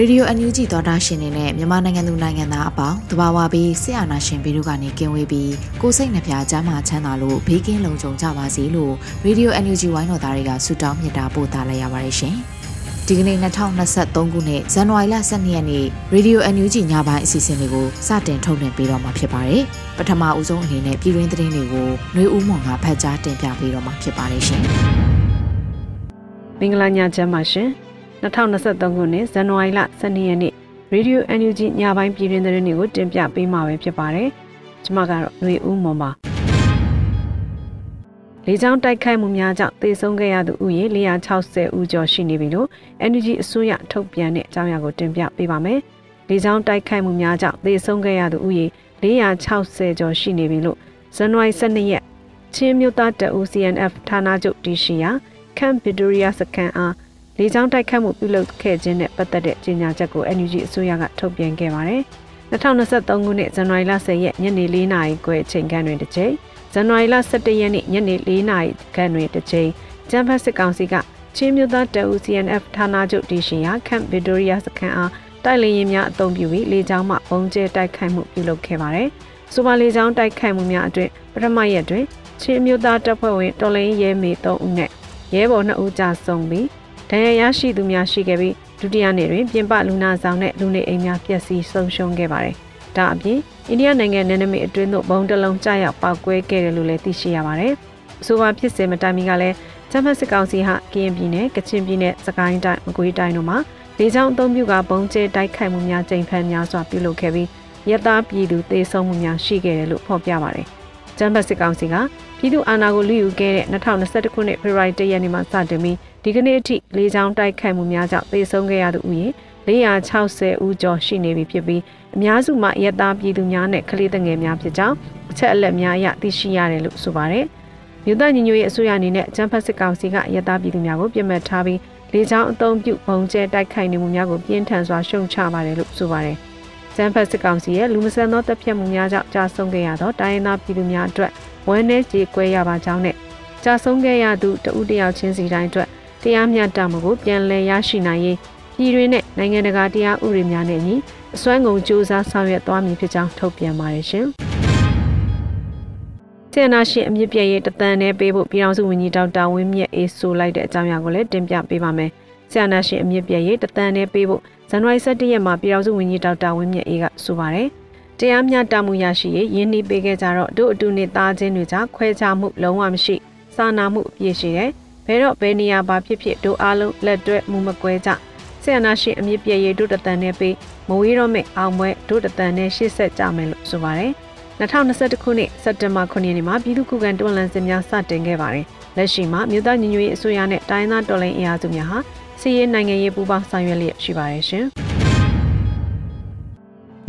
Radio NUG သောတာရှင်တွေနဲ့မြန်မာနိုင်ငံသူနိုင်ငံသားအပေါင်းတဘာဝပြီးဆရာနာရှင်ပြီးတို့ကနေကင်းဝေးပြီးကိုစိတ်နှပြချမ်းသာချမ်းသာလို့ဘေးကင်းလုံခြုံကြပါစေလို့ Radio NUG ဝိုင်းတော်သားတွေကဆုတောင်းမြတ်တာပို့သလိုက်ရပါတယ်ရှင်။ဒီကနေ့2023ခုနှစ်ဇန်နဝါရီလ12ရက်နေ့ Radio NUG ညပိုင်းအစီအစဉ်လေးကိုစတင်ထုတ်လွှင့်ပေးတော့မှာဖြစ်ပါတယ်။ပထမအဦးဆုံးအနေနဲ့ပြည်တွင်းသတင်းတွေကိုနှွေဦးမွန်ကဖတ်ကြားတင်ပြပေးတော့မှာဖြစ်ပါတယ်ရှင်။မင်္ဂလာညချမ်းပါရှင်။ 2023ခုနှစ်ဇန်နဝါရီလ12ရက်နေ့ Radio NUG ညပိုင်းပြည်တွင်သတင်းတွေကိုတင်ပြပေးမှာပဲဖြစ်ပါတယ်။ကျွန်မကတော့ຫນွေဦးမွန်ပါ။လေကြောင်းတိုက်ခိုက်မှုများကြောင့်သေဆုံးခဲ့ရသူဦးရေ460ဦးကျော်ရှိနေပြီလို့ NUG အစိုးရထုတ်ပြန်တဲ့အကြောင်းအရာကိုတင်ပြပေးပါမယ်။လေကြောင်းတိုက်ခိုက်မှုများကြောင့်သေဆုံးခဲ့ရသူဦးရေ460ကျော်ရှိနေပြီလို့ဇန်နဝါရီ12ရက်ချင်းမြို့သားတအူ CNF ဌာနချုပ်တရှိရာခန့်ဗစ်တိုးရီးယားစကန်အား လေကြောင်းတိုက်ခတ်မှုပြုလုပ်ခဲ့ခြင်းနဲ့ပတ်သက်တဲ့ကြေညာချက်ကို NUG အစိုးရကထုတ်ပြန်ခဲ့ပါတယ်။2023ခုနှစ်ဇန်နဝါရီလ10ရက်ညနေ4နာရီခွဲအချိန်ခန့်တွင်တစ်ကြိမ်ဇန်နဝါရီလ17ရက်နေ့ညနေ4နာရီခန့်တွင်တစ်ကြိမ်ကျန်းဖတ်စစ်ကောင်စီကချင်းမြို့သားတအူ CNF ဌာနချုပ်တီရှင်ရာခန့်ဗစ်တိုးရီးယားစခန်းအားတိုက်လေရင်များအုံပြုပြီးလေကြောင်းမှပုံကျဲတိုက်ခိုက်မှုပြုလုပ်ခဲ့ပါတယ်။ဆိုပါလေကြောင်းတိုက်ခိုက်မှုများအတွင်ပထမရက်တွင်ချင်းမြို့သားတပ်ဖွဲ့ဝင်တော်လိုင်းရဲမေ3ဦးနဲ့ရဲဘော်2ဦးကြာဆုံးပြီး ဒဏ်ရာရရှိသူများရှိခဲ့ပြီးဒုတိယနေ့တွင်ပြင်ပလူနာဆောင်နဲ့လူနေအိမ်များပျက်စီးဆုံးရှုံးခဲ့ပါတယ်။ဒါအပြင်အိန္ဒိယနိုင်ငံနယ်နိမိတ်အတွင်းသို့ဘုံတလုံးကျရောက်ပောက်ကွဲခဲ့တယ်လို့လည်းသိရှိရပါတယ်။အဆိုပါဖြစ်စဉ်မတိုင်မီကလည်းချမ်းဖတ်စစ်ကောင်စီဟာကရင်ပြည်နယ်ကချင်ပြည်နယ်စကိုင်းတိုင်းမကွေးတိုင်းတို့မှာလေကြောင်းအုံပြုကဘုံကျဲတိုက်ခိုက်မှုများကြိမ်ဖန်များစွာပြုလုပ်ခဲ့ပြီးရတာပြည်သူသေဆုံးမှုများရှိခဲ့တယ်လို့ဖော်ပြပါတယ်။ချမ်းဖတ်စစ်ကောင်စီကပြည်သူအာဏာကိုလူယူခဲ့တဲ့2021ခုနှစ်ဖေဖော်ဝါရီလရက်နေ့မှာစတင်ပြီးဒီကနေ့အထိလေကြောင်းတိုက်ခိုက်မှုများကြောင့်သေဆုံးခဲ့ရသူဦးရေ460ဦးကျော်ရှိနေပြီဖြစ်ပြီးအများစုမှာရဲသားပြည်သူများနဲ့ကလေးငယ်များဖြစ်ကြောင်းအချက်အလက်များအရသိရှိရတယ်လို့ဆိုပါတယ်။မြို့သားညီညွတ်ရေးအစိုးရအနေနဲ့ကျန်းဖက်စစ်ကောင်စီကရဲသားပြည်သူများကိုပြစ်မှတ်ထားပြီးလေကြောင်းအုံပြုဘုံကျဲတိုက်ခိုက်နေမှုများကိုပြင်းထန်စွာရှုံချပါတယ်လို့ဆိုပါတယ်။ကျန်းဖက်စစ်ကောင်စီရဲ့လူမဆန်သောတပ်ဖြတ်မှုများကြောင့်ကြာဆုံးခဲ့ရသောတိုင်းရင်းသားပြည်သူများအတွက်ဝမ်းနည်းကြေကွဲရပါကြောင်းနဲ့ကြာဆုံးခဲ့ရသူတဦးတယောက်ချင်းစီတိုင်းအတွက် တရားမျှတမှုကိုပြန်လည်ရရှိနိုင်ရေးပြည်တွင်းနဲ့နိုင်ငံတကာတရားဥပဒေများနဲ့ညီအစွမ်းကုန်စ조사ဆောင်ရွက်သွားမည်ဖြစ်ကြောင်းထုတ်ပြန်ပါတယ်ရှင်။ဆီယနာရှင်အမြင့်ပြည့်ရဲ့တသန်နဲ့ပေးဖို့ပြည်အောင်စုဝန်ကြီးဒေါက်တာဝင်းမြတ်အေးဆိုလိုက်တဲ့အကြောင်းအရာကိုလည်းတင်ပြပေးပါမယ်။ဆီယနာရှင်အမြင့်ပြည့်ရဲ့တသန်နဲ့ပေးဖို့ဇန်နဝါရီ17ရက်မှာပြည်အောင်စုဝန်ကြီးဒေါက်တာဝင်းမြတ်အေးကဆိုပါတယ်။တရားမျှတမှုရရှိရေးရင်းနှီးပေးခဲ့ကြတော့တို့အတူနေသားချင်းတွေကြားခွဲခြားမှုလုံးဝမရှိ စာနာမှုအပြည့်ရှိတယ်။ ဘယ်တော့ဘယ်နေရာပါဖြစ်ဖြစ်တို့အားလုံးလက်တွဲမှုမကွဲကြဆီယနာရှင်အမြင့်ပြည့်ရတို့တတန်နဲ့ပေးမဝေးတော့မဲ့အောင်ပွဲတို့တတန်နဲ့ရှေ့ဆက်ကြမယ်လို့ဆိုပါတယ်2021ခုနှစ်စက်တင်ဘာ9ရက်နေ့မှာပြည်သူ့ခုခံတွန်းလှန်စစ်များစတင်ခဲ့ပါတယ်လက်ရှိမှာမြို့သားညီညွတ်ရေးအစိုးရနဲ့တိုင်းသားတော်လှန်အင်အားစုများဟာစီးရဲနိုင်ငံရေးပူးပေါင်းဆောင်ရွက်လျက်ရှိပါတယ်ရှင်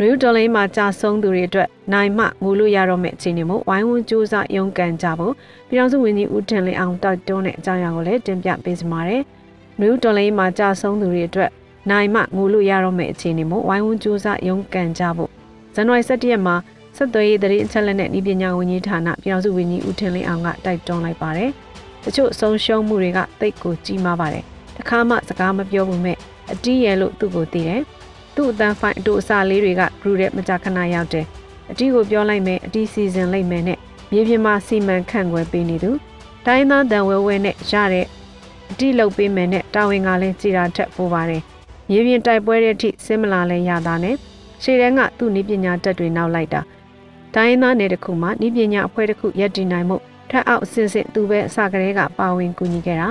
ရူဒေါ်လိန်မှာကြာဆုံးသူတွေအတွက်နိုင်မှငိုလို့ရတော့မယ့်အခြေအနေမို့ဝိုင်းဝန်းစူးစမ်းရုန်းကန်ကြဖို့ပြည်တော်စုဝန်ကြီးဦးထင်လင်းအောင်တိုက်တွန်းတဲ့အကြောင်းအရာကိုလည်းတင်ပြပေးစမှာတယ်။ရူဒေါ်လိန်မှာကြာဆုံးသူတွေအတွက်နိုင်မှငိုလို့ရတော့မယ့်အခြေအနေမို့ဝိုင်းဝန်းစူးစမ်းရုန်းကန်ကြဖို့ဇန်နဝါရီ17ရက်မှာဆက်သွယ်ရေးသတင်းအချက်အလက်နဲ့ဤပညာဝန်ကြီးဌာနပြည်တော်စုဝန်ကြီးဦးထင်လင်းအောင်ကတိုက်တွန်းလိုက်ပါတယ်။တချို့ဆုံးရှုံးမှုတွေကတိတ်ကိုကြီးမားပါတယ်။တခါမှစကားမပြောဘူးမဲ့အတီးရလို့သူ့ကိုသိတယ်။ သူ့အတန်းဖိုင်အတူအစာလေးတွေကဂရုတဲ့မကြခဏရောက်တယ်အတီးကိုပြောလိုက်မယ်အတီးစီစဉ်လိုက်မယ်နဲ့မြေပြင်မှာစီမံခန့်ခွဲပေးနေသူတိုင်းသားတန်ဝဲဝဲနဲ့ရတဲ့အတိလုပ်ပေးမယ်နဲ့တာဝန်ကလည်းကြည်တာထက်ပိုပါတယ်။မြေပြင်တိုက်ပွဲတဲ့အထိစင်မလာလဲရတာနဲ့ရှေ့တန်းကသူ့နည်းပညာတက်တွေနောက်လိုက်တာတိုင်းသားနယ်တစ်ခုမှာနည်းပညာအဖွဲ့တစ်ခုရပ်တည်နိုင်မှုထက်အောက်အစစ်စစ်သူပဲအစကတည်းကပါဝင်ကူညီခဲ့တာ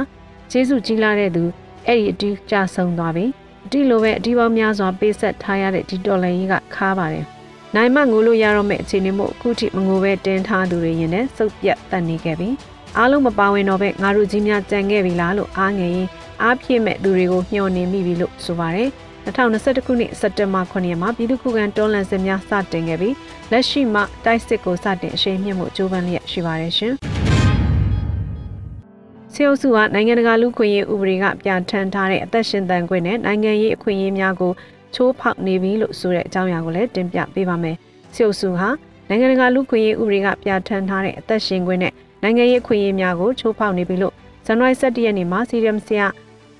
ကျေးဇူးကြီးလာတဲ့သူအဲ့ဒီအတူကြဆုံးသွားပြီ အတိလိုပဲအတီးပေါင်းများစွာပေးဆက်ထားရတဲ့ဒီတော်လိုင်းကြီးကခါပါတယ်နိုင်မငိုလို့ရတော့မယ့်အခြေအနေမို့အခုထိမငိုပဲတင်းထားသူတွေရင်နဲ့စုပ်ပြတ်တတ်နေခဲ့ပြီအားလုံးမပါဝင်တော့ပဲငါတို့ကြီးများကြံခဲ့ပြီလားလို့အားငယ်ရင်အားပြည့်မဲ့သူတွေကိုညှော်နေမိပြီလို့ဆိုပါတယ်2021ခုနှစ်စက်တင်ဘာ9ရက်မှာပြည်သူ့ခုခံတော်လှန်စစ်များစတင်ခဲ့ပြီးလက်ရှိမှာတိုက်စစ်ကိုစတင်အရှိန်မြင့်မှုကြိုးပမ်းလျက်ရှိပါတယ်ရှင်။ စေအုပ်စုကနိုင်ငံတကာလူခွင့်ရေးဥပဒေကပြဋ္ဌာန်းထားတဲ့အသက်ရှင်သန်ခွင့်နဲ့နိုင်ငံရေးအခွင့်အရေးများကိုချိုးဖောက်နေပြီလို့ဆိုတဲ့အကြောင်းအရာကိုလည်းတင်ပြပေးပါမယ်။စေအုပ်စုဟာနိုင်ငံတကာလူခွင့်ရေးဥပဒေကပြဋ္ဌာန်းထားတဲ့အသက်ရှင်ခွင့်နဲ့နိုင်ငံရေးအခွင့်အရေးများကိုချိုးဖောက်နေပြီလို့ဇန်နဝါရီ17ရက်နေ့မှာစီရီယမ်ဆီယာ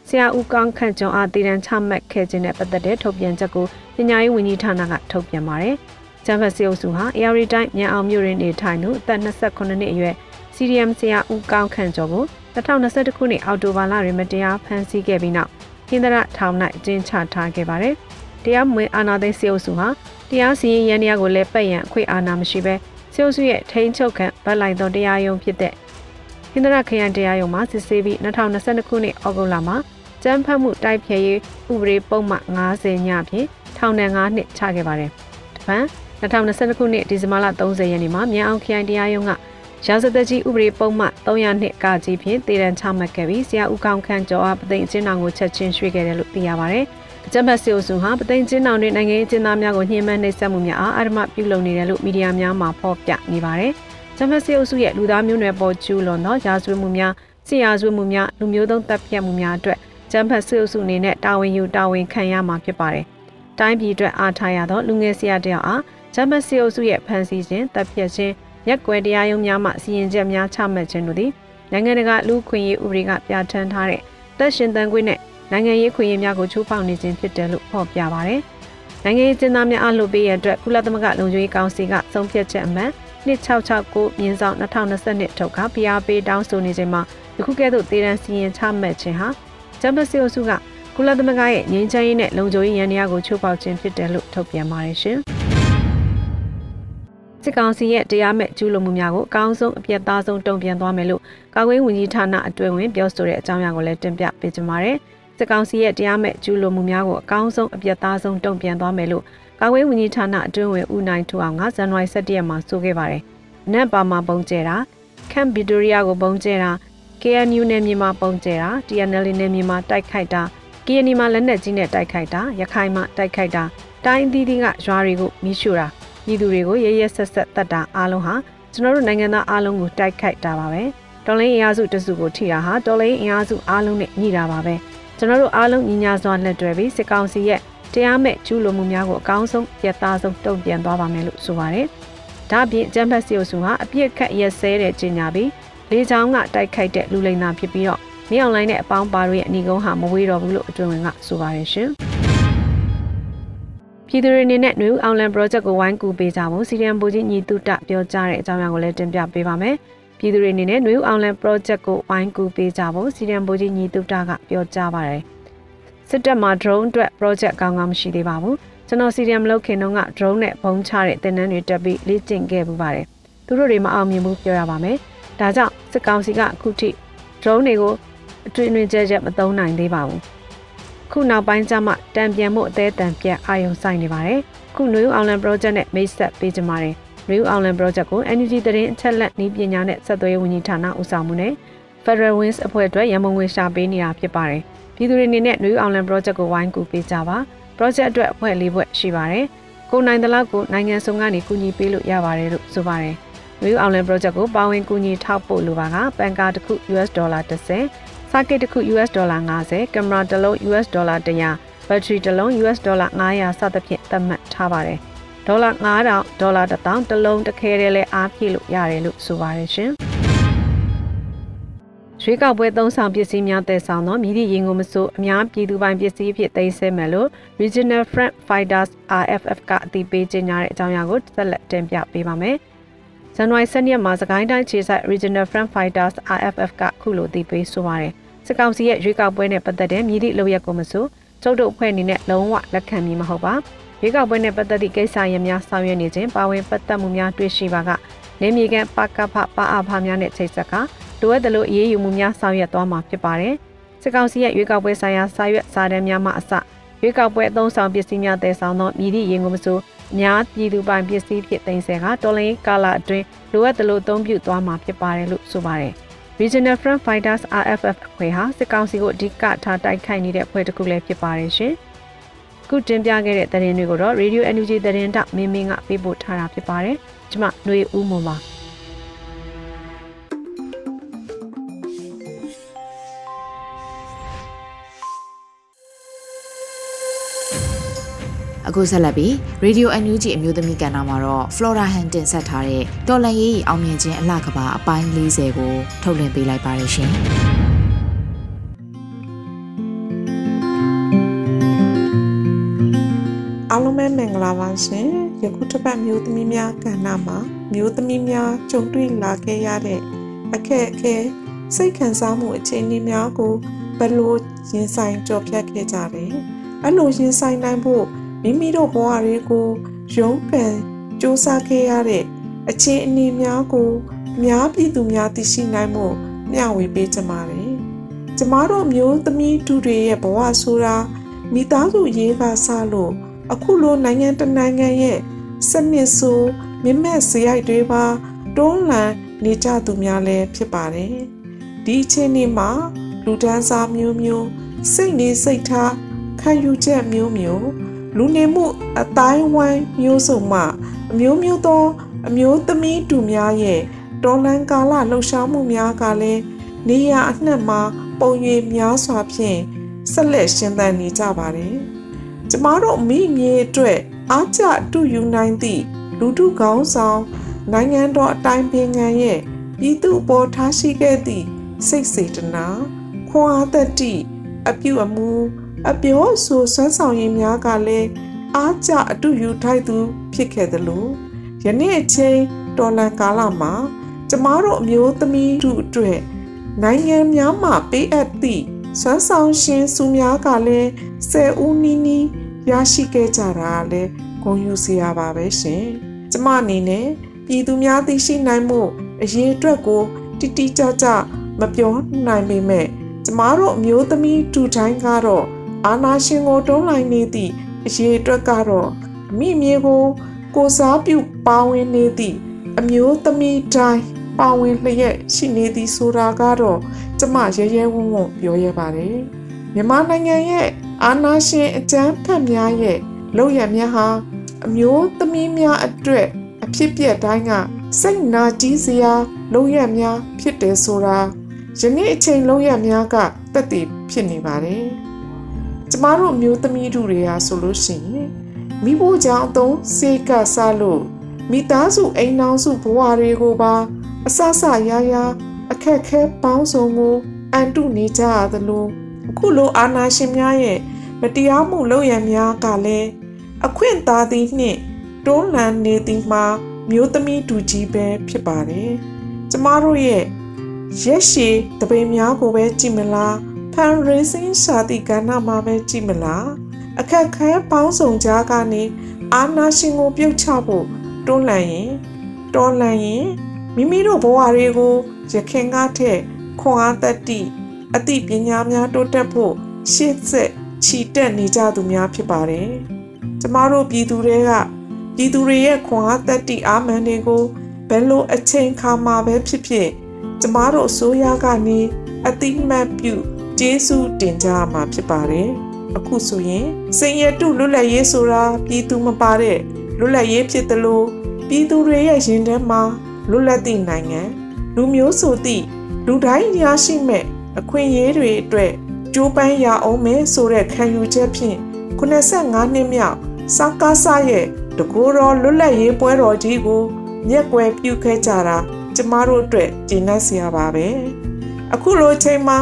ဆရာဦးကောင်းခန့်ကျော်အားတည်တံချမှတ်ခဲ့ခြင်းနဲ့ပတ်သက်တဲ့ထုတ်ပြန်ချက်ကိုပညာရေးဝန်ကြီးဌာနကထုတ်ပြန်ပါတယ်။ကျန်းဖတ်စီအုပ်စုဟာ AR တိုင်းမြန်အောင်မြို့ရင်းနေထိုင်သူအသက်28နှစ်အရွယ် CDM ဆရာဦးကောင်းခန့်ကျော်ကို 2021ခုနှစ်အောက်တိုဘာလတွင်မတရားဖမ်းဆီးခဲ့ပြီးနောက်ဟင်္ဒရထောင်၌အကျဉ်းချထားခဲ့ပါတယ်။တရားမဝင်အာဏာသိမ်းစီအုပ်စုဟာတရားစီရင်ရန်တရားကိုလည်းပတ်ရန်အခွင့်အာဏာမရှိဘဲစီအုပ်စုရဲ့ထိန်းချုပ်ခံဗတ်လိုက်သောတရားရုံးဖြစ်တဲ့ဟင်္ဒရခရိုင်တရားရုံးမှာစစ်ဆေးပြီး2022ခုနှစ်ဩဂုတ်လမှာကျန်းဖတ်မှုတိုက်ဖျက်ရေးဥပဒေပုံမှန်90ညဖြင့်ထောင်ဒဏ်9နှစ်ချခဲ့ပါတယ်။တပန်2022ခုနှစ်ဒီဇင်ဘာလ30ရက်နေ့မှာမြန်အောင်ခရိုင်တရားရုံးက ရာဇသက်ကြီးဥပဒေပုံမှန်300နှစ်ကကြီးဖြင့်တည်တံ့ချမှတ်ခဲ့ပြီးဆရာဦးကောင်းခန့်ကျော်အားပသိမ်အကျဉ်းတော်ကိုချက်ချင်းရွှေ့ခဲ့တယ်လို့သိရပါတယ်။အကြမ်းဖက်စီအုပ်စုဟာပသိမ်ကျင်းတော်တွင်နိုင်ငံရေးကျင်းသားများကိုညှဉ်းပန်းနှိပ်စက်မှုများအားအဓမ္မပြုလုပ်နေတယ်လို့မီဒီယာများမှဖော်ပြနေပါတယ်။ဂျမတ်စီအုပ်စုရဲ့လူသားမျိုးနွယ်ပေါ်ကျူးလွန်သောရာဇဝတ်မှုများ၊စစ်ရာဇဝတ်မှုများလူမျိုးသုံးတပ်ဖြတ်မှုများအတွက်ကျန်းဖတ်စစ်အုပ်စုအနေနဲ့တာဝန်ယူတာဝန်ခံရမှာဖြစ်ပါတယ်။တိုင်းပြည်အတွက်အားထားရသောလူငယ်ဆရာတယောက်အားကျန်းဖတ်စစ်အုပ်စုရဲ့ဖန်ဆီးခြင်းတပ်ဖြတ်ခြင်း ရက်ွယ်တရားရုံးများမှစီရင်ချက်များချမှတ်ခြင်းတို့သည်နိုင်ငံတကာလူခွင့်ရေးဥပဒေကပြဋ္ဌာန်းထားတဲ့သက်ရှင်တန်ခွင့်နဲ့နိုင်ငံရေးခွင့်ရေးများကိုချိုးဖောက်နေခြင်းဖြစ်တယ်လို့ဖော်ပြပါတယ်။နိုင်ငံရေးကျင်းသားများအားလုပ်ပေးရတဲ့ကုလသမဂ္ဂလုံခြုံရေးကောင်စီကဆုံးဖြတ်ချက်အမှန်2669မြင်းဆောင်2022ထုတ်က PRP တောင်းဆိုနေခြင်းမှာယခုကဲ့သို့တည်တံစီရင်ချမှတ်ခြင်းဟာဂျမ်ဘစီအိုစုကကုလသမဂ္ဂရဲ့ငြိမ်းချမ်းရေးနဲ့လုံခြုံရေးရန်တရားကိုချိုးဖောက်ခြင်းဖြစ်တယ်လို့ထုတ်ပြန်ပါတယ်ရှင်။ စစ်ကောင်စီရဲ့တရားမဲ့ကျူးလွန်မှုများကိုအကောင်းဆုံးအပြတ်သားဆုံးတုံ့ပြန်သွားမယ်လို့ကာကွယ်ဝင်ကြီးဌာနအတွင်းဝင်ပြောဆိုတဲ့အကြောင်းအရာကိုလည်းတင်ပြပေးကြပါမယ်။စစ်ကောင်စီရဲ့တရားမဲ့ကျူးလွန်မှုများကိုအကောင်းဆုံးအပြတ်သားဆုံးတုံ့ပြန်သွားမယ်လို့ကာကွယ်ဝင်ကြီးဌာနအတွင်းဝင်ဦးနိုင်ထူအောင်ကဇန်နဝါရီ17ရက်မှာဆိုခဲ့ပါတယ်။နက်ပါမှာပုံကျဲတာခမ်ဗီတိုရီယာကိုပုံကျဲတာ KNU နယ်မြေမှာပုံကျဲတာ TNL နယ်မြေမှာတိုက်ခိုက်တာ KNY မှာလက်နက်ကြီးနဲ့တိုက်ခိုက်တာရခိုင်မှာတိုက်ခိုက်တာတိုင်းသီးသီးကရွာတွေကိုမိရှို့တာ ပြည်သူတွေကိုရရဆက်ဆက်တတ်တာအားလုံးဟာကျွန်တော်တို့နိုင်ငံသားအားလုံးကိုတိုက်ခိုက်တာပါပဲတော်လိုင်းအင်အားစုတစုကိုထိတာဟာတော်လိုင်းအင်အားစုအားလုံးနဲ့ညှိတာပါပဲကျွန်တော်တို့အားလုံးညီညာစွာလက်တွဲပြီးစစ်ကောင်စီရဲ့တရားမဲ့ကျူးလွန်မှုများကိုအကောင်းဆုံးပြတ်သားဆုံးတုံ့ပြန်သွားပါမယ်လို့ဆိုပါတယ်ဒါ့အပြင်ကျန်းဖက်စီအုပ်စုဟာအပြစ်ခတ်ရက်စဲတဲ့ကြီးညာပြီးလေချောင်းကတိုက်ခိုက်တဲ့လူလိမ်သားဖြစ်ပြီးတော့မင်းအွန်လိုင်းနဲ့အပေါင်းပါတို့ရဲ့အနီကုန်းဟာမဝေးတော့ဘူးလို့အတွင်ဝင်ကဆိုပါတယ်ရှင်။ ပြည်သူတွေအနေနဲ့နှွေဦးအောင်လန် project ကိုဝိုင်းကူပေးကြဖို့စီရီယံဘူကြီးညီတုတပြောကြားတဲ့အကြောင်းအရာကိုလည်းတင်ပြပေးပါမယ်။ပြည်သူတွေအနေနဲ့နှွေဦးအောင်လန် project ကိုဝိုင်းကူပေးကြဖို့စီရီယံဘူကြီးညီတုတကပြောကြားပါတယ်။စစ်တပ်မှာ drone အတွက် project ကောင်းကောင်းမရှိသေးပါဘူး။ကျွန်တော်စီရီယံမလုပ်ခင်တုန်းက drone နဲ့ပုံချတဲ့သင်တန်းတွေတက်ပြီးလေ့ကျင့်ခဲ့ပူပါတယ်။သူတို့တွေမအောင်မြင်ဘူးပြောရပါမယ်။ဒါကြောင့်စစ်ကောင်စီကအခုထိ drone တွေကိုအတွင်တွင်ကြဲကြဲမသုံးနိုင်သေးပါဘူး ခုနောက်ပိုင်းကျမှတံပြန်မှုအသေးတံပြတ်အာယုံဆိုင်နေပါတယ်ခု New Island Project နဲ့မိတ်ဆက်ပေးကြပါတယ် New Island Project ကို Energy တရင်အချက်လက်နည်းပညာနဲ့ဆက်သွယ်ရေးဝန်ကြီးဌာနဦးဆောင်မှုနဲ့ Federal Wings အဖွဲ့အတွက်ရန်ပုံငွေရှာပေးနေတာဖြစ်ပါတယ်ပြည်သူတွေအနေနဲ့ New Island Project ကိုဝိုင်းကူပေးကြပါ project အတွက်အဖွဲ့လေးဖွဲ့ရှိပါတယ်ကိုနိုင်တဲ့လောက်ကိုနိုင်ငံစုံကနေကူညီပေးလို့ရပါတယ်လို့ဆိုပါတယ် New Outlet Project ကိုပါဝင်ကူညီထောက်ပို့လိုပါကပန်ကာတစ်ခု US ဒေါ်လာ30 circuit တစ်ခု US ဒေါ်လာ50ကင်မရာတစ်လုံး US ဒေါ်လာ100ဘက်ထရီတစ်လုံး US ဒေါ်လာ900စသဖြင့်သတ်မှတ်ထားပါတယ်ဒေါ်လာ9000ဒေါ်လာ1000တစ်လုံးတစ်ခဲတည်းလဲအားဖြည့်လို့ရတယ်လို့ဆိုပါတယ်ရှင်ရွေးကောက်ပွဲသုံးဆောင်ပစ္စည်းများတည်ဆောင်သောမြည်သည့်ရင်ကုန်မစိုးအများပြည်သူပိုင်ပစ္စည်းဖြစ်သိမ်းဆည်းမယ်လို့ Regional Front Fighters RFF ကအသိပေးကြေညာတဲ့အကြောင်းအရာကိုဆက်လက်တင်ပြပေးပါမယ်။ ဇန်နဝါရီ10ရက်မှာစကိုင်းတိုင်းခြေဆိုင် Regional Front Fighters RFF ကခုလိုတည်ပေးဆိုပါတယ်။စစစ်ကောင်စီရဲ့ရွေးကောက်ပွဲနဲ့ပတ်သက်တဲ့မြည်သည့်လုပ်ရက်ကိုမဆိုကျုပ်တို့အဖွဲ့အနေနဲ့လုံးဝလက်ခံမည်မဟုတ်ပါရွေးကောက်ပွဲနဲ့ပတ်သက်သည့်ကိစ္စရပ်များဆောင်ရွက်နေခြင်းပါဝင်ပတ်သက်မှုများတွေ့ရှိပါကနေမြေကန်ပကဖပါအဖများနဲ့ချိတ်ဆက်ကလိုအပ်သလိုအရေးယူမှုများဆောင်ရွက်သွားမှာဖြစ်ပါတယ်စစ်ကောင်စီရဲ့ရွေးကောက်ပွဲဆိုင်ရာစာရွက်စာတမ်းများမှအစရွေးကောက်ပွဲအသုံးဆောင်ပစ္စည်းများတည်ဆောင်သောမြည်သည့်ရင်ကိုမဆို အများပြည်သူပိုင်ပစ္စည်းဖြစ်တင်ဆဲကတော်လိုင်းကာလာအတွင်းလိုအပ်သလိုအသုံးပြုသွားမှာဖြစ်ပါတယ်လို့ဆိုပါတယ်။ Regional Front Fighters RFF အဖွဲ့ဟာစစ်ကောင်စီကိုအဓိကထားတိုက်ခိုက်နေတဲ့အဖွဲ့တစ်ခုလည်းဖြစ်ပါတယ်ရှင်။ခုတင်ပြခဲ့တဲ့သတင်းတွေကိုတော့ Radio NUG သတင်းတောက်မင်းမင်းကပေးပို့ထားတာဖြစ်ပါတယ်။ကျွန်မຫນွေဦးမွန်ပါ။ အခုဆက်လက်ပြီး Radio NUG အမျိုးသမီးကဏ္ဍမှာတော့ Flora Han တင်ဆက်ထားတဲ့တော်လန်ရေးအောင်မြင်ခြင်းအလှကဘာအပိုင်း40ကိုထုတ်လွှင့်ပေးလိုက်ပါရရှင်။အားလုံးပဲမင်္ဂလာပါရှင်။ယခုတစ်ပတ်မျိုးသမီးများကဏ္ဍမှာမျိုးသမီးများကြုံတွေ့လာခဲ့ရတဲ့အခက်အခဲစိတ်ခံစားမှုအခြေအနေများကိုဘယ်လိုရင်ဆိုင်ကြော်ဖြတ်ခဲ့ကြတယ်။အဲ့လိုရင်ဆိုင်နိုင်ဖို့ မိမိတို့ဘဝတွေကိုရုန်းကန်စူးစမ်းခဲ့ရတဲ့အခြေအနေများကိုများပြည်သူများသိရှိနိုင်မှုမျှဝေပေးကြပါတယ်။ကျမတို့မျိုးသမီးတူတွေရဲ့ဘဝဆိုတာမိသားစုရေးကစလို့အခုလိုနိုင်ငံတနိုင်ငံရဲ့စနစ်ဆိုမြင့်မဲ့စရိုက်တွေပါတွန်းလှန်နေကြသူများလည်းဖြစ်ပါတယ်။ဒီအချိန်นี้မှာလူဒန်းစားမျိုးမျိုးစိတ်နေစိတ်ထားခံယူချက်မျိုးမျိုး လူနေမှုအတိုင်းဝိုင်းမျိုးစုံမှအမျိုးမျိုးသော အမျိုးသမီးတူများရဲ့တော်လန်ကာလလှုပ်ရှားမှုများကလည်းနေရအနှံ့မှာပုံရိပ်များစွာဖြင့်ဆက်လက်ရှင်သန်နေကြပါတယ်။ကျမတို့မိမြေအတွက်အားကျတူယူနိုင်သည့်လူထုကောင်းဆောင်နိုင်ငံတော်အတိုင်းပင်ခံရဲ့ပြည်သူ့ပေါ်ထားရှိခဲ့သည့်စိတ်စေတနာခွန်အားသက်တိအပြုအမူ အပြောဆိုဆွမ်းဆောင်ရည်များကလည်းအားကျအတူယူထိုက်သူဖြစ်ခဲ့သလိုယနေ့အချိန်တော်လန်ကာလမှာကျမတို့အမျိုးသမီးတို့အတွက်နိုင်ငံများမှပေးအပ်သည့်ဆွမ်းဆောင်ရှင်စုများကလည်းဆယ်ဦးနီးနီးရရှိခဲ့ကြတာလည်းဂုဏ်ယူစရာပါပဲရှင်။ကျမအနေနဲ့ပြည်သူများသိရှိနိုင်မှုအရေးအတွက်ကိုတိတိကျကျမပြောနိုင်ပေမဲ့ကျမတို့အမျိုးသမီးတူတိုင်းကတော့ အာနာရှင်ကိုတွန်းလှန်နေသည့်အရေးအတွက်ကတော့မိမြေကိုကိုစားပြုပါဝင်နေသည့်အမျိုးသမီးတိုင်းပါဝင်လျက်ရှိနေသည်ဆိုတာကတော့ကျမရဲရဲဝံ့ဝံ့ပြောရပါတယ်မြန်မာနိုင်ငံရဲ့အာဏာရှင်အကြမ်းဖက်များရဲ့လုပ်ရများဟာအမျိုးသမီးများအတွက်အဖြစ်ပြက်တိုင်းကစိတ်နာကြီးစရာလုပ်ရများဖြစ်တယ်ဆိုတာယနေ့အချိန်လုပ်ရများကတက်တည်ဖြစ်နေပါတယ် ကျမတို့မျိုးသမီးတို့တွေဟာဆိုလို့ရှိရင်မိဖို့ကြောင့်အသုံးစေကစားလို့မိသားစုအိမ်နှောင်းစုဘဝတွေကိုပါ အဆဆရရအခက်ခဲပေါင်းစုံကိုအန်တုနေကြရသလိုအခုလိုအာနာရှင်များရဲ့မတရားမှုလုပ်ရများကလည်းအခွင့်သာသည်နှင့်တွန်းလှန်နေသည်မှာမျိုးသမီးတူကြီးပဲဖြစ်ပါတယ်ကျမတို့ရဲ့ရက်ရှည်တပိများကိုပဲကြည့်မလား fundraising စာတိကဏ္ဍမှာပဲကြည့်မလားအခက်ခဲပေါင်းစုံကြားကနေအာနာရှင်ကိုပြုတ်ချဖို့တွန်းလှန်ရင်တော်လှန်ရင်မိမိတို့ဘဝတွေကိုရခင်ကားထက်ခွန်အားတတိအသိပညာများတိုးတက်ဖို့ရှေ့ဆက်ချီတက်နေကြသူများဖြစ်ပါတယ်။ကျမတို့ပြည်သူတွေကပြည်သူတွေရဲ့ခွန်အားတတိအာမန်တွေကိုဘယ်လိုအချိန်ခါမှာပဲဖြစ်ဖြစ်ကျမတို့အစိုးရကနေအတိမတ်ပြု ကျေးဇူးတင်ကြရမှာဖြစ်ပါတယ်။အခုဆိုရင်စင်ရတုလွတ်လပ်ရေးဆိုတာပြည်သူမပါတဲ့လွတ်လပ်ရေးဖြစ်တယ်လို့ပြည်သူတွေရဲ့ရင်ထဲမှာလွတ်လပ်သည့်နိုင်ငံလူမျိုးဆိုသည့်လူတိုင်းရရှိမဲ့အခွင့်အရေးတွေအတွက်ကြိုးပမ်းရအောင်မယ်ဆိုတဲ့ခံယူချက်ဖြင့်85နှစ်မြောက်စကားဆရဲ့တကူတော်လွတ်လပ်ရေးပွဲတော်ကြီးကိုမျက်ကွယ်ပြုခဲ့ကြတာကျမတို့အတွက်ကျဉ်းနှံ့စရာပါပဲအခုလိုချိန်မှာ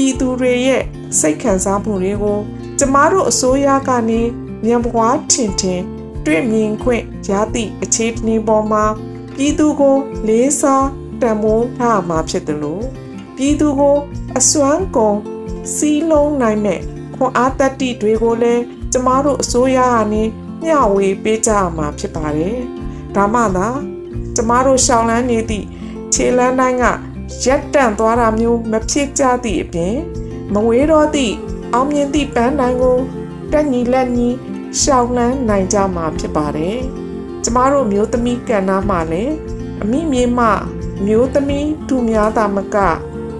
ပြည်သူတွေရဲ့စိတ်ခံစားမှုတွေကိုကျမတို့အစိုးရကနေမြန်ပွားထင်ထင် တွေ့မြင်ခွင့်ရသည့်အခြေအနေပေါ်မှာပြည်သူကိုလေးစားတန်ဖိုးထားမှာဖြစ်တယ်လို့ပြည်သူကိုအစွမ်းကုန်စီးလုံးနိုင်မဲ့ခွန်အားတက်တီတွေကိုလည်းကျမတို့အစိုးရကနေမျှဝေပေးကြရမှာဖြစ်ပါတယ်။ဒါမှသာကျမတို့ရှောင်းလန်းနေသည့်ခြေလန်းတိုင်းက ရက်တန့်သွားတာမျိုးမဖြစ်ကြသည့်အပြင်မဝေးတော့သည့်အောင်မြင်သည့်ပန်းတိုင်းကိုတက်ညီလက်ညီရှောင်းလန်းနိုင်ကြမှာဖြစ်ပါတယ်။ကျမတို့မျိုးသမီးကဏ္ဍမှာလည်းအမိမြေမမျိုးသမီးသူများသာမက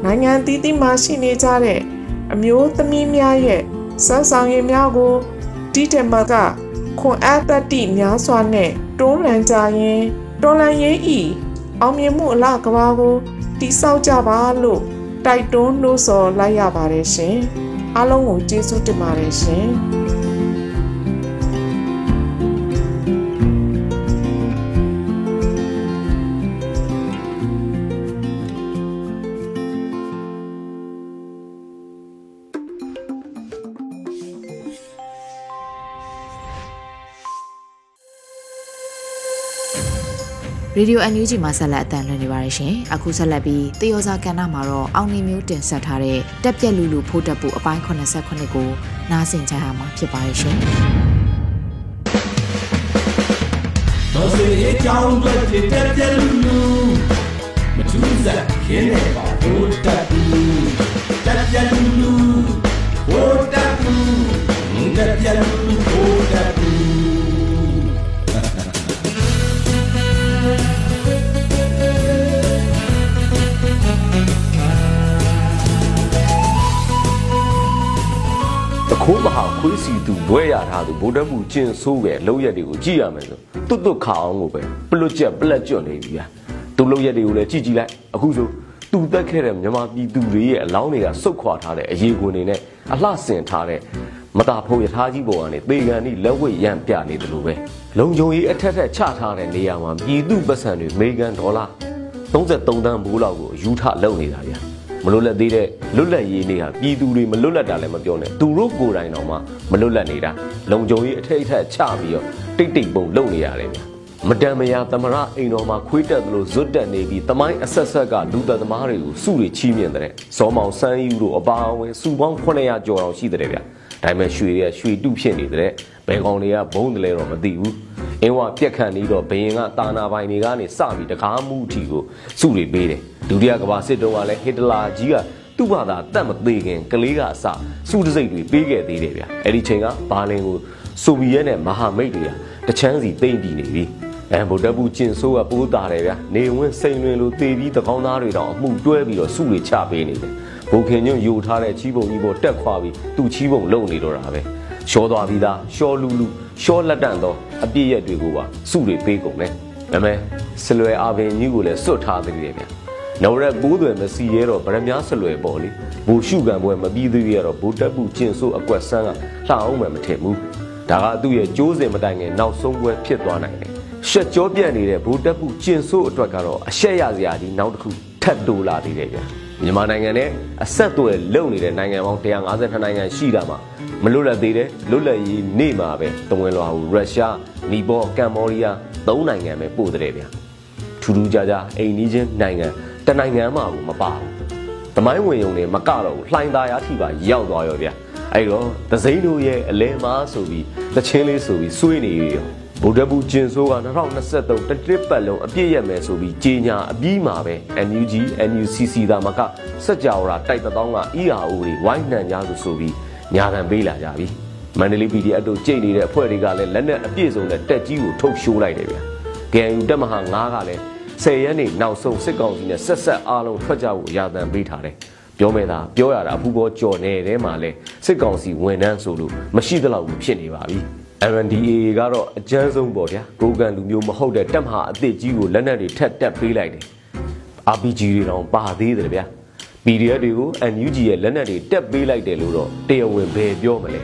နိုင်ငံတည်တည်မှာရှိနေကြတဲ့အမျိုးသမီးများရဲ့စမ်းဆောင်ရည်များကိုတိတမကခွန်အားတတိများစွာနဲ့တွန်းလှန်ကြရင်တော်လန်ရေးဤအောင်မြင်မှုအလားကဘာကို တိဆောက်ကြပါလို့တိုက်တွန်းလို့ဆိုလိုက်ရပါတယ်ရှင်အားလုံးကိုကျေးဇူးတင်ပါတယ်ရှင် ရေဒီယို NUG မှာဆက်လက်အသံလွှင့်နေပါတယ်ရှင်။အခုဆက်လက်ပြီးသေယောစာကဏ္ဍမှာတော့အောင်နေမျိုးတင်ဆက်ထားတဲ့တက်ပြက်လူလူဖိုးတက်ဖို့အပိုင်း89ကိုနားဆင်ကြရမှာဖြစ်ပါတယ်ရှင်။တော်စေအကြောင်းတွေတက်ပြက်လူလူမထူးစားခင်းနေပါဖိုးတက်ဘူးတက်ပြက်လူလူ ခိုးမဟာခွေးစီသူဘွဲရထားသူဗိုလ်တပ်မှုကျင်ဆိုးရဲ့လောက်ရက်တွေကိုကြည့်ရမယ်ဆိုတွတ်တွတ်ခါအောင်ကိုပဲပလွတ်ချက်ပလက်ကျွတ်နေပြီဗျာသူလောက်ရက်တွေကိုလည်းကြည့်ကြည့်လိုက်အခုဆိုသူတက်ခဲ့တဲ့မြမပြည်သူတွေရဲ့အလောင်းတွေကစုတ်ခွာထားတဲ့အရေးကွန်တွေနဲ့အလှဆင်ထားတဲ့မတာဖုံရထားကြီးပေါ်ကနေသေကန်ဤလက်ဝဲရံပြနေတယ်လို့ပဲလုံခြုံရေးအထက်ထက်ချထားတဲ့နေရာမှာပြည်သူပတ်စံတွေအမေရိကန်ဒေါ်လာ33တန်းဘိုးလောက်ကိုယူထလုံနေတာဗျာ မလွတ်လပ်သေးတဲ့လွတ်လပ်ရေးနေ့ဟာပြည်သူတွေမလွတ်လပ်တာလည်းမပြောနဲ့သူတို့ကိုယ်တိုင်တော့မှမလွတ်လပ်နေတာလုံခြုံရေးအထိတ်အထက်ချပြီးတော့တိတ်တိတ်ပုံလုပ်နေရတယ်ဗျမတန်မယာသမရအိမ်တော်မှာခွေးတက်သလိုဇွတ်တက်နေပြီးတမိုင်းအဆက်ဆက်ကလူသက်သမားတွေကိုစုတွေချီးမြှင့်တဲ့ဇော်မောင်စန်းယူတို့အပါအဝင်စုပေါင်း900ကျော်အောင်ရှိတဲ့ဗျဒါပေမဲ့ရွှေတွေကရွှေတုဖြစ်နေတဲ့ဘယ်ကောင်တွေကဘုံတယ်လဲတော့မသိဘူး အင်းဝပြက်ခတ်နေတော့ဘယင်ကတာနာပိုင်တွေကနေစပြီးတကားမှုအထိကိုစုတွေပေးတယ်ဒုတိယကမ္ဘာစစ်တုန်းကလည်းဟစ်တလာကြီးကသူ့ဘာသာတတ်မသေးခင်ကလေးကအစစုတစိတ်တွေပေးခဲ့သေးတယ်ဗျအဲ့ဒီချိန်ကဘာလင်ကိုဆိုဗီယက်နဲ့မဟာမိတ်တွေကတချမ်းစီတိမ့်ပြီးနေပြီအဲဗိုလ်တပ်ဘူးကျင်ဆိုးကပိုးတာတယ်ဗျနေဝင်းစိန်လွင်လိုတေပြီးတကောင်းသားတွေတော့အမှုတွဲပြီးတော့စုတွေချပေးနေတယ်ဘုံခင်ညွန့်ယူထားတဲ့ချီးပုံကြီးပေါ်တက်ခွာပြီးသူ့ချီးပုံလုံနေတော့တာပဲ ရှောသွားပြီးသားရှောလူလူရှောလက်တန့်သောအပြည့်ရက်တွေကိုပါစုတွေပေးကုန်တယ်ဒါပေမဲ့စလွယ်အာဘင်ကြီးကိုလည်းစွတ်ထားသေးတယ်ဗျနော်ရက်ပိုးသွယ်မစီရဲတော့ဗရမ ्या စလွယ်ပေါ့လေဘူရှုကံပွဲမပြီးသေးရတော့ဘူတက်ပူကျင်ဆိုးအကွက်ဆန်းကလှအောင်မှမထင်ဘူးဒါကသူ့ရဲ့ကြိုးစင်မတိုင်ငယ်နောက်ဆုံးပွဲဖြစ်သွားနိုင်တယ်ရှက်ကြောပြန့်နေတဲ့ဘူတက်ပူကျင်ဆိုးအတွက်ကတော့အရှက်ရစရာကြီးနောက်တစ်ခုထပ်တိုးလာသေးတယ်ဗျ မြန်မာနိုင်ငံနဲ့အဆက်အသွယ်လုံနေတဲ့နိုင်ငံပေါင်း152နိုင်ငံရှိတာမှာမလွတ်လပ်သေးတဲ့လွတ်လပ်ရေးနေ့မှာပဲတဝင်လွှာကိုရုရှားနီပေါကမ္ဘောဒီးယားသုံးနိုင်ငံပဲပို့တဲ့ဗျထူးထူးခြားခြားအိမ်နီးချင်းနိုင်ငံတနိုင်ငံမှကိုမပါဘူးသမိုင်းဝင်ုံနဲ့မကတော့ဘူးလှိုင်းသားရထိပါရောက်သွားရောဗျအဲ့တော့သစိမ်းတို့ရဲ့အလဲမားဆိုပြီးတချင်းလေးဆိုပြီးစွေးနေရော ဗုဒ္ဓဘူးကျင်ဆိုးက2023တတစ်ပတ်လုံးအပြည့်ရမယ်ဆိုပြီးကြေညာအပြီးမှာပဲ NUG NUCC ဒါမကစက်ကြောရာတိုက်တောင်းက ERO တွေဝိုင်းနှံကြလို့ဆိုပြီးညာခံပေးလာကြပြီမန္တလေး PDF တို့ကြိတ်နေတဲ့အဖွဲ့တွေကလည်းလက်နက်အပြည့်စုံနဲ့တက်ကြီးကိုထုတ်ရှိုးလိုက်တယ်ဗျာ KNU တက်မဟာ9ကလည်း10ရက်နေနောက်ဆုံးစစ်ကောင်စီနဲ့ဆက်ဆက်အားလုံးထွက်ကြဖို့ရာသံပေးထားတယ်ပြောမဲ့သားပြောရတာအဖူပေါ်ကြော်နေတဲ့မှာလဲစစ်ကောင်စီဝန်ထမ်းဆိုလို့မရှိသလောက်ဖြစ်နေပါပြီ MNDAA ကတော့အကြမ်းဆုံးပေါ့ဗျာကိုကန်လူမျိုးမဟုတ်တဲ့တက်မဟာအစ်စ်ကြီးကိုလက်နက်တွေထက်တက်ပေးလိုက်တယ် RPG တွေတောင်ပါသေးတယ်ဗျာ PDF တွေကို NUG ရဲ့လက်နက်တွေတက်ပေးလိုက်တယ်လို့တော့တရားဝင်ဘယ်ပြောမလဲ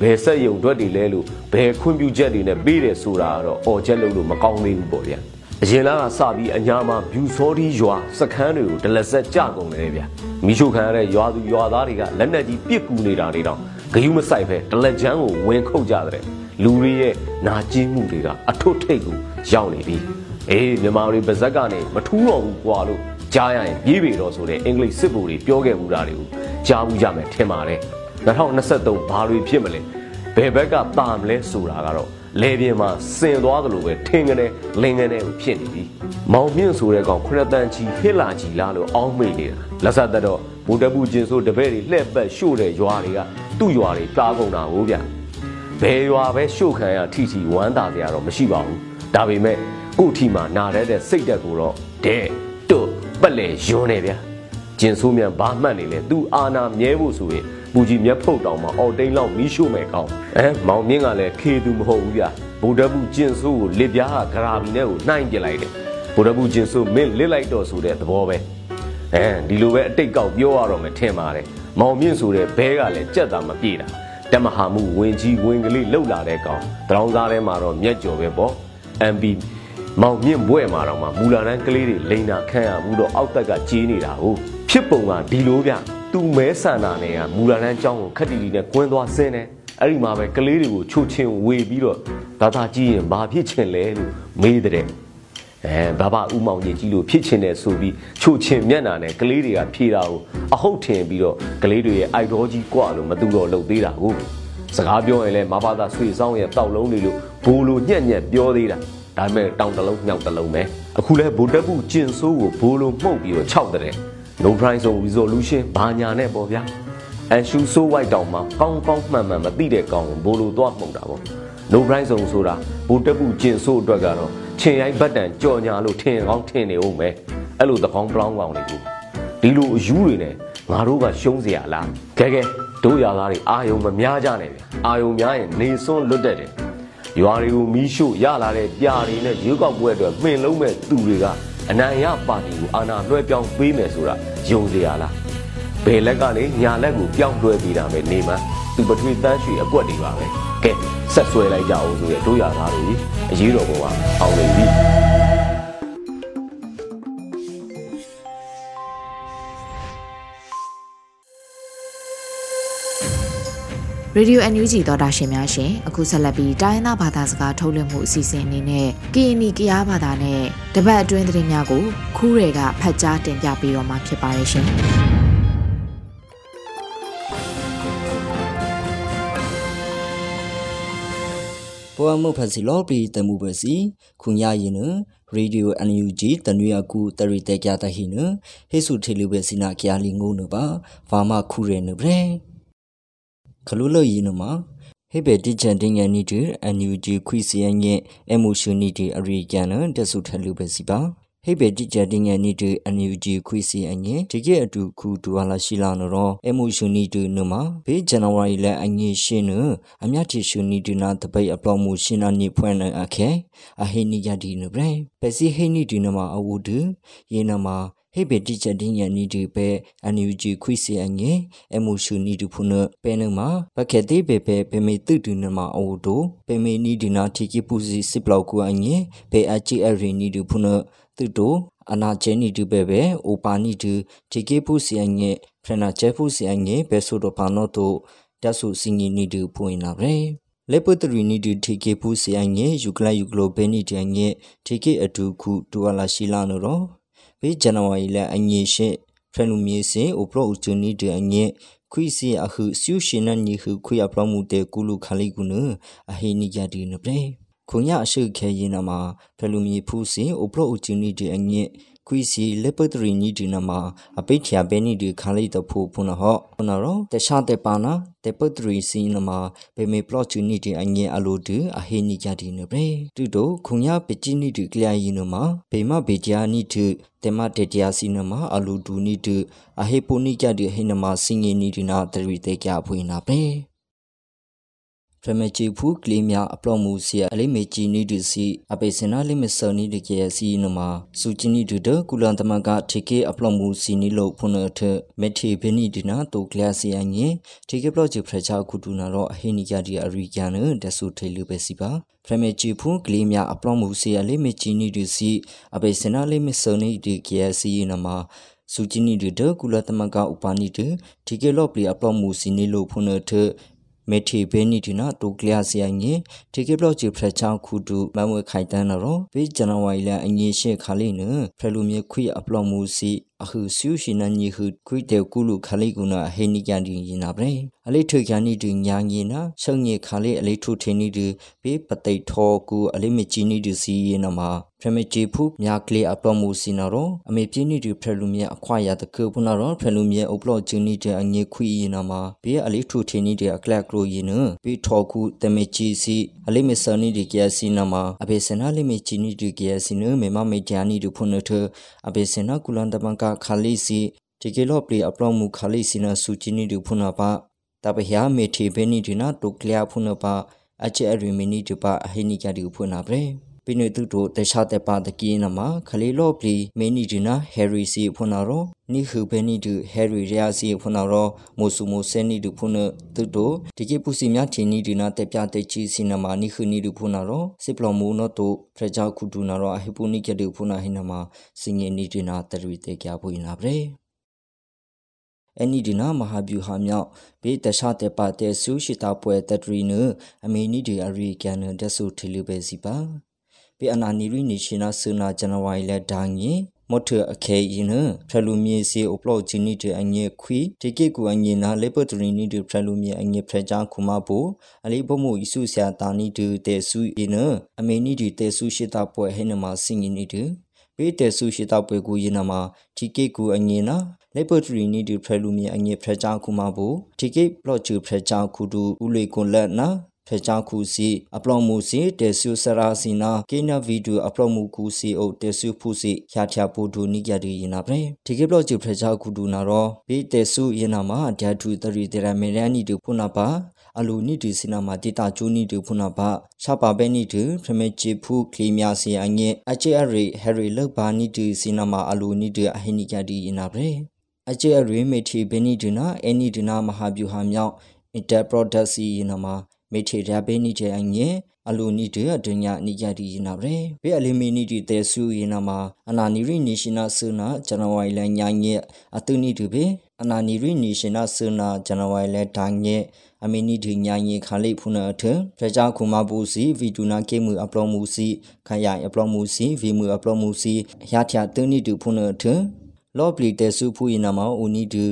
ဘယ်ဆက်ယုံတွက်တွေလဲလို့ဘယ်ခွင့်ပြုချက်တွေနဲ့ပေးတယ်ဆိုတာကတော့အော်ချက်လို့လို့မကောင်းသေးဘူးပေါ့ဗျာအရင်လားကစပြီးအညာမှာဘျူစောဒီရွာစခန်းတွေကိုဒလဆက်ကြကုန်တယ်ဗျာမိရှုခံရတဲ့ရွာသူရွာသားတွေကလက်နက်ကြီးပစ်ကူနေတာတွေတော့ဂယုမဆိုင်ပဲဒလက်ချမ်းကိုဝင်ခုတ်ကြတဲ့ လူတွေရဲ့နာကျင်မှုတွေကအထွတ်ထိပ်ကိုရောက်နေပြီအေးမြန်မာတွေပါဇက်ကနေမထူးတော့ဘူးကွာလို့ကြားရရင်ပြေးပေတော့ဆိုတဲ့အင်္ဂလိပ်စစ်ဗိုလ်တွေပြောခဲ့ဘူးတာတွေကိုကြားဘူးကြမယ်ထင်ပါတယ်2023ဘာတွေဖြစ်မလဲဘယ်ဘက်ကပါမလဲဆိုတာကတော့လေပြင်းမှာစင်သွားသလိုပဲထင်ကနေလင်းကနေကိုဖြစ်နေပြီမောင်မြင့်ဆိုတဲ့ကောင်ခရတန်ချီဟစ်လာချီလားလို့အောင်းမိနေတာလက်ဆက်သက်တော့ဘူတပူကျင်ဆိုတပည့်တွေလှဲ့ပတ်ရှို့တဲ့ရွာတွေကသူ့ရွာတွေတားကုန်တာဟုတ်ဗျ ဘယ်ရွာပဲရှို့ခံရထီထီဝမ်းသာကြရတော့မရှိပါဘူးဒါပေမဲ့ကို့ထီမှာနာတဲ့တဲ့စိတ်တက်ကိုတော့တဲ့တွတ်ပက်လေယွန်းနေဗျကျင်ဆိုးမြန်ဘာမှတ်နေလဲသူအာနာမြဲဖို့ဆိုရင်ပူကြီးမျက်ဖုတ်တောင်မှအော်တိန်လောက်မီးရှို့မယ်ကောင်းအဲမောင်မြင့်ကလည်းခေသူမဟုတ်ဘူးဗျဗုဒ္ဓဘူးကျင်ဆိုးကိုလစ်ပြားကဂရာဘီနဲ့ကိုနှိုင်းပြလိုက်တယ်ဗုဒ္ဓဘူးကျင်ဆိုးမင်းလစ်လိုက်တော့ဆိုတဲ့သဘောပဲအဲဒီလိုပဲအတိတ်ကောက်ပြောရတော့မယ်ထင်ပါတယ်မောင်မြင့်ဆိုတဲ့ဘဲကလည်းကြက်တာမပြေတာ တမဟာမှုဝင်ကြီးဝင်ကလေးလှုပ်လာတဲ့ကောင်တရောင်းသားထဲမှာတော့မျက်ကြော်ပဲပေါ့ MB မောင်မြင့်ဘွဲ့မှာတော့မှမူလာတန်းကလေးတွေလိန်နာခံရဘူးတော့အောက်တက်ကကြေးနေတာဟုတ်ဖြစ်ပုံကဒီလိုဗျသူမဲဆန္ဒနဲ့ကမူလာတန်းအကြောင်းကိုခက်တီတီနဲ့ကွင်းသွားဆင်းတယ်အဲ့ဒီမှာပဲကလေးတွေကိုချိုချင်းဝေပြီးတော့ဒါသာကြည့်ရင်ဘာဖြစ်ချင်လဲလို့မေးတဲ့ အဲဘာဘာဥမောင်ကြီးကြီးလို့ဖြစ်ချင်တယ်ဆိုပြီးချိုချင်းမျက်နာနဲ့ကလေးတွေကဖြေတာကိုအဟုတ်ထင်ပြီးတော့ကလေးတွေရဲ့အိုက်ဒေါကြီးကွာလို့မတူတော့လုပ်သေးတာကိုစကားပြောရင်လည်းမဘာသာဆွေဆောင်ရဲ့တောက်လုံးတွေလို့ဘိုးလိုညက်ညက်ပြောသေးတာဒါပေမဲ့တောင်တလုံးမြောက်တလုံးပဲအခုလဲဗိုလ်တပ်ဘူးကျင်ဆိုးကိုဘိုးလိုမှုတ်ပြီးတော့ခြောက်တဲ့ no price on resolution ဘာညာနဲ့ပေါ့ဗျာအန်ရှူဆိုးဝိုက်တောင်မှာကောင်းကောင်းမှန်မှန်မသိတဲ့ကောင်ဘိုးလိုသွားမှုတ်တာပေါ့ no price on ဆိုတာဗိုလ်တပ်ဘူးကျင်ဆိုးအတွက်ကတော့ချင်ရိုက်ဘတ်တန်ကြော်ညာလို့ထင်ကောင်းထင်နေဦးမယ်အဲ့လိုသကောင်းပလောင်းကောင်တွေကိုဒီလိုအယူတွေနဲ့ငါတို့ကရှုံးเสียလားကဲကဲတို့ရသားတွေအာယုံမများကြနဲ့ဗျအာယုံများရင်နေစွန်းလွတ်တတ်တယ်ရွာတွေကိုမီးရှို့ရလာတဲ့ပြာတွေနဲ့ရွေးကောက်ပွဲအတွက်မှင်လုံးမဲ့သူတွေကအနိုင်ရပါတီကိုအာဏာလွှဲပြောင်းပေးမယ်ဆိုတာယုံစရာလားဘယ်လက်ကနေညာလက်ကိုပြောင်းလွှဲပေးတာပဲနေမှသူပထွေတန်းရွှေအကွက်တွေပါပဲ ကဲဆက်ဆွဲလိုက်ကြအောင်ဆိုရတို့ရသားတွေအရေးတော်ပုံကအောင်နေပြီရေဒီယို NUG သောတာရှင်များရှင်အခုဆက်လက်ပြီးတိုင်းသားဘာသာစကားထုတ်လွှင့်မှုအစီအစဉ်အနေနဲ့ KNY ကရားဘာသာနဲ့တပတ်အတွင်းသတင်းများကိုခူးတွေကဖတ်ကြားတင်ပြပေးတော့မှာဖြစ်ပါရဲ့ရှင်။ ပဝမှုဖစီလောပရီတမှုပစီခုညာရင်နရေဒီယို NUG တနွေကူတရီတေကြတဟိနဟေစုထေလူပဲစီနာကျာလီငုံနပါဘာမခုရဲနဗရေခလူလရင်နမဟေဘတိချန်တင်ငန်နီတူ NUG ခွီစီယန်ရဲ့အမိုရှင်နီတီအရိကန်နတဆုထလူပဲစီပါ ဟိဘေတိကြတင်ငယ်နီတူ NUG ခွေစီအငယ်ဒီကအတူခုဒူဝါလာရှိလာနော်အမှုရှင်နီတူနမဘေးဇန်နဝါရီလအငယ်ရှင်းနအမြတ်တီရှင်နီတူနာတပိတ်အပလောမှုရှင်နာနိဖွင့်နအခဲအဟိနိယဒီနဗရေပစီဟိနိတူနမအဝုဒယေနမဟေဘေတိချက်တင်းညာနီဒီပဲအန်ယူဂျီခွိစီအငေအမှုရှူနီဒီဖုနပဲနမဘခက်တိဘေပဲပေမေတုတူနမအိုတိုပေမေနီဒီနာတီကီပူစီစစ်ပလောက်ကူအငေဘေအချီအရီနီဒီဖုန သူတိုအနာချဲနီတူပဲပဲအိုပါနီတူတီကေပူစီအငေဖရနာချဲပူစီအငေဘဲဆိုတော့ပါနောတိုတဆူစင်ငီနီတူဖွင့်လာပဲလေပတရီနီဒီတီကေပူစီအငေယူကလယူကလိုဘဲနီတငေတီကေအတူခုတူဝလာရှိလာနော်ဘေးဇန်နဝါရီလအငေရှိဖရနူမီစင်အိုပရိုချူနီတအငေခွိစီအခုဆူရှင်နနီခုခွိအပလမှုတဲ့ကုလူခလိကုနအဟိနိကြဒီနပရေခုညအရှိခဲရင်နမှာဖလူမီဖူးစင်အိုပရိုချူနီတဲ့အငေခွီစီလေပတရီနီဒီနမအပိ တ်ချာဘဲနီဒီခါလေးတဖို့ဖုနဟောဖုနရောတခြားတဲ့ပါနာတေပတရီစီနမဘေမေပလော့ချူနီဒီအငယ်အလိုတူအဟေနီကြဒီနဘေတူတိုခုညာပจิနီဒီကလျာယီနမဘေမဘေဂျာနီတူတေမတေတယာစီနမအလိုဒူနီတူအဟေပိုနီကြဒီဟေနမစင်ငီနီဒီနာတရီတေကြဖွေနာဘေ ဖရမချီဖူကလီမြအပလော့မှုစီအလေးမေချီနီဒူစီအပေစနာလိမဆောနီဒီကေစီနမစူချီနီဒူဒကုလန်တမကထေကေအပလော့မှုစီနီလို့ဖုန်အထမေထေဘနီဒီနာတိုကလစီအငေထေကေပလော့ချီဖရချာကုတူနာတော့အဟိနီယာဒီအရိကန်နဒဆူထေလူပဲစီပါဖရမချီဖူကလီမြအပလော့မှုစီအလေးမေချီနီဒူစီအပေစနာလိမဆောနီဒီကေစီနမစူချီနီဒူဒကုလတမကဥပနီဒဒီကေလော့ပလီအပလော့မှုစီနီလို့ဖုန်အထ မမေတီဘေနီဒီနာတိုကလျာစီယငေတေကေဘလော့ချီဖရချောင်းခုတူမမွေခိုင်တန်းတော့ဘေးဇန်နဝါရီလအငေရှေခါလေးနဖရလူမြေခွေအပလော့မှုစီ အခုဆူရှိနန်ညီဟုခွိတေကုလူခလိကုနာဟေနီကန်ဒီရင်နာပဲအလေးထွေကန်နီဒီညာငီနာရှုံငေခါလေးအလေးထုထင်းနီဒီဘေးပသိတ်ထောကူအလေးမချီနီဒီစီရင်နာမှာဖရမချီဖုမြာကလေးအပလော့မှုစီနာတော့အမေပြင်းနီဒီဖရလူမြေအခွာရတကပုနာတော့ဖရလူမြေအပလော့ဂျင်းနီတဲ့အငေခွိရင်နာမှာဘေးအလေးထုထင်းနီဒီအကလက်ကလိုရင်နဘေးထောကူတမေချီစီအလေးမစနီဒီကဲစီနာမှာအဘေစနာလေးမချီနီဒီကဲစီနမေမမေဂျာနီဒီဖုန်နထအဘေစနာကုလန်တမန်ကခါလီစီတီကေလော့ပလီအပလော့မှုခါလီစီနာဆူချီနီဒူဖုနာပါတပဟယာမေတီဘေနီဒီနာတုကလျာဖုနာပါအချေအရီမီနီဒီပါအဟိနီကဒီဖုနာပရေ ပိနွေတုတိုတခြားတဲ့ပါတကင်းနမှာခလီလော့ပလီမင်းနီဒီနာဟယ်ရီစီဖုနာရောနိခုဘဲနီဒူဟယ်ရီရီယာစီဖုနာရောမိုဆူမိုဆဲနီဒူဖုနာတုတိုဒီကေပူစီမြတီနီဒီနာတက်ပြတဲ့ချီစီနမှာနိခုနီဒူဖုနာရောစစ်ပလော်မူနော့တိုဖရဂျာခုဒူနာရောအဟိပူနီကဒူဖုနာဟိနမှာစင်ငေနီဒီနာတရီတေကြပွေနာပရေအနီဒီနာမဟာဗျူဟာမြောက်ဘေးတခြားတဲ့ပါတဲ့ဆူရှိတာပွဲတတရီနအမေနီဒီအရီကန်ဒဆူထီလူပဲစီပါ ဘေးအနာနီရီနီရှင်နာဆူနာဇန်နဝါရီလက်ဒါငီမတ်ထအခဲယင်းဖရလူမြေစီအပလော့ချီနီတဲ့အငေခွီတီကေကူအငေနာလေပတ်တရီနီဒီဖရလူမြေအငေဖရချာခုမဘူအလေးဘမှုဣစုဆရာတာနီဒီတဲဆူယင်းအမေနီဒီတဲဆူရှိတာပွဲဟဲနမစင်နီဒီဘေးတဲဆူရှိတာပွဲကူယင်းနမှာတီကေကူအငေနာလေပတ်တရီနီဒီဖရလူမြေအငေဖရချာခုမဘူတီကေပလော့ချူဖရချာခုဒူဦးလေကွန်လက်နာ ဖချာခုစီအပလော့မှုစီတေဆုစရာစီနာကေနာဗီဒီယိုအပလော့မှုကူစီအိုတေဆုဖုစီရထျာပူဒူနိကြဒီယနာပရေဒီကေဘလော့ချီဖချာခုဒူနာရောဘေးတေဆုယနာမှာဓာတုတရီတေရမေရနီတူဖုနာပါအလူနိတူစီနာမှာတိတာကျူနိတူဖုနာပါရှာပါပဲနိတူဖမေချီဖုခလီမြစီအငဲအချေအရီဟရီလောက်ပါနိတူစီနာမှာအလူနိတူအဟိနိကြဒီယနာပရေအချေအရီမေတီဘဲနိတူနာအနိတူနာမဟာဗျူဟာမြောက် interproduct စီယနာမှာ မေထေရဘေနီတဲ့အငဲအလူနီတေအဒညာနိယတိယနာဗရေဘေအလီမီနီတီတဲဆူယနာမှာအနာနီရီနေရှင်နာဆူနာဇန်နဝါရီလညာညက်အတုနီတူဘေအနာနီရီနေရှင်နာဆူနာဇန်နဝါရီလဒါညက်အမီနီဒီညာညေခါလိဖုနာအထဖကြခုမပူစီဗီဒူနာကေမှုအပလောမှုစီခရိုင်အပလောမှုစီဗီမှုအပလောမှုစီရထတုနီတူဖုနာအထလော့ပလီတဲဆူဖူယနာမှာဦးနီတူ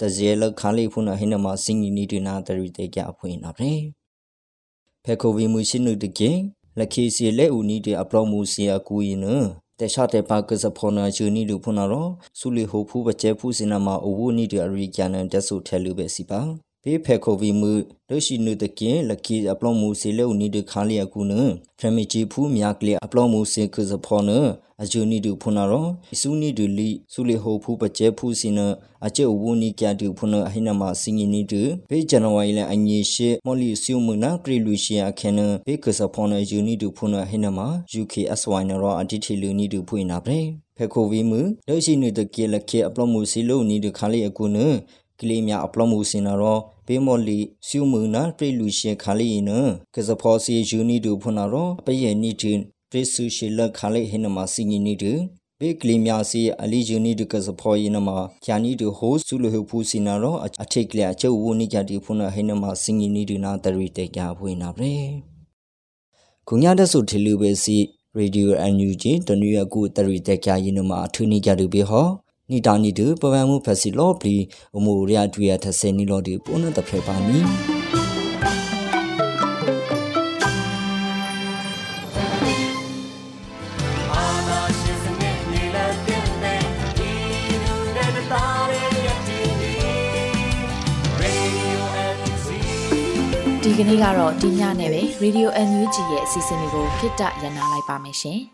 တဇဲလခါလိဖုနာဟိနမှာစင်နီဒီနာတရီတေကြအဖွင့်နာဗရေ ဖဲခိုဗီမူရှိနုတကေလက်ခီစီလက်ဦးနီတဲ့အပလောမှုစီအကူရင်နတေရှာတေပါကစဖောနာချူနီလူဖုနာရောစုလီဟိုဖူးပကျဲဖူးစင်နာမှာအဝူနီတဲ့အရီကျန်နတက်ဆုထဲလူပဲစီပါ ဘေးဖဲခိုဗီမူဒရှိနုတကင်လကီအပလောမှုစီလေဦးနီတခါလီအကူနဖရမီဂျီဖူးမြာကလီအပလောမှုစီကစဖောနအဂျူနီဒူဖုနာရောအစုနီဒူလီစုလေဟိုဖူးပကျဲဖူးစီနအကျဲဝူနီကျတူဖုနာအဟိနမစင်ငီနီဒူဘေဇန်နဝါရီလအငေရှိမော်လီစီယုမနာကရီလူရှိအခနဘေကစဖောနဂျူနီဒူဖုနာအဟိနမ UKSY နရောအတိထီလူနီဒူဖွေနာပရေဖဲခိုဗီမူလက်ရှိနုတကေလကေအပလောမှုစီလိုနီဒူခါလီအကူနကလေးများအပလောမှုစင်နာရော ဘေမော်လီစီယုမနာပြေလူရှိခါလီနကစဖောစီဂျူနီဒူဖုနာရောပယေနီတင်ပရိစုရှိလခါလေဟိနမစီငီနီတူဘေကလီမြာစီအလီဂျူနီဒကစဖောယနမကျာနီတူဟိုဆူလဟဖူစီနာရောအထိတ်ကလအချုပ်ဝနိကြတီဖုနဟိနမစီငီနီတူနာတရီတေကြဖွေးနာပရေခုညာတဆုထလူပဲစီရေဒီယိုအန်ယူဂျီတနည်းအကူတရီတေကြယနမအထူနီကြတူဘေဟော နီတာနီတူပပန်မှုဖက်စီလော့ပလီအမိုရီယာတူရထဆယ်နီလော်ဒီပုံနတဖေပါနီဒီကနေ့ကတော့ဒီညနဲ့ပဲ Radio NUG ရဲ့အစီအစဉ်လေးကိုခਿੱတရနာလိုက်ပါမယ်ရှင်။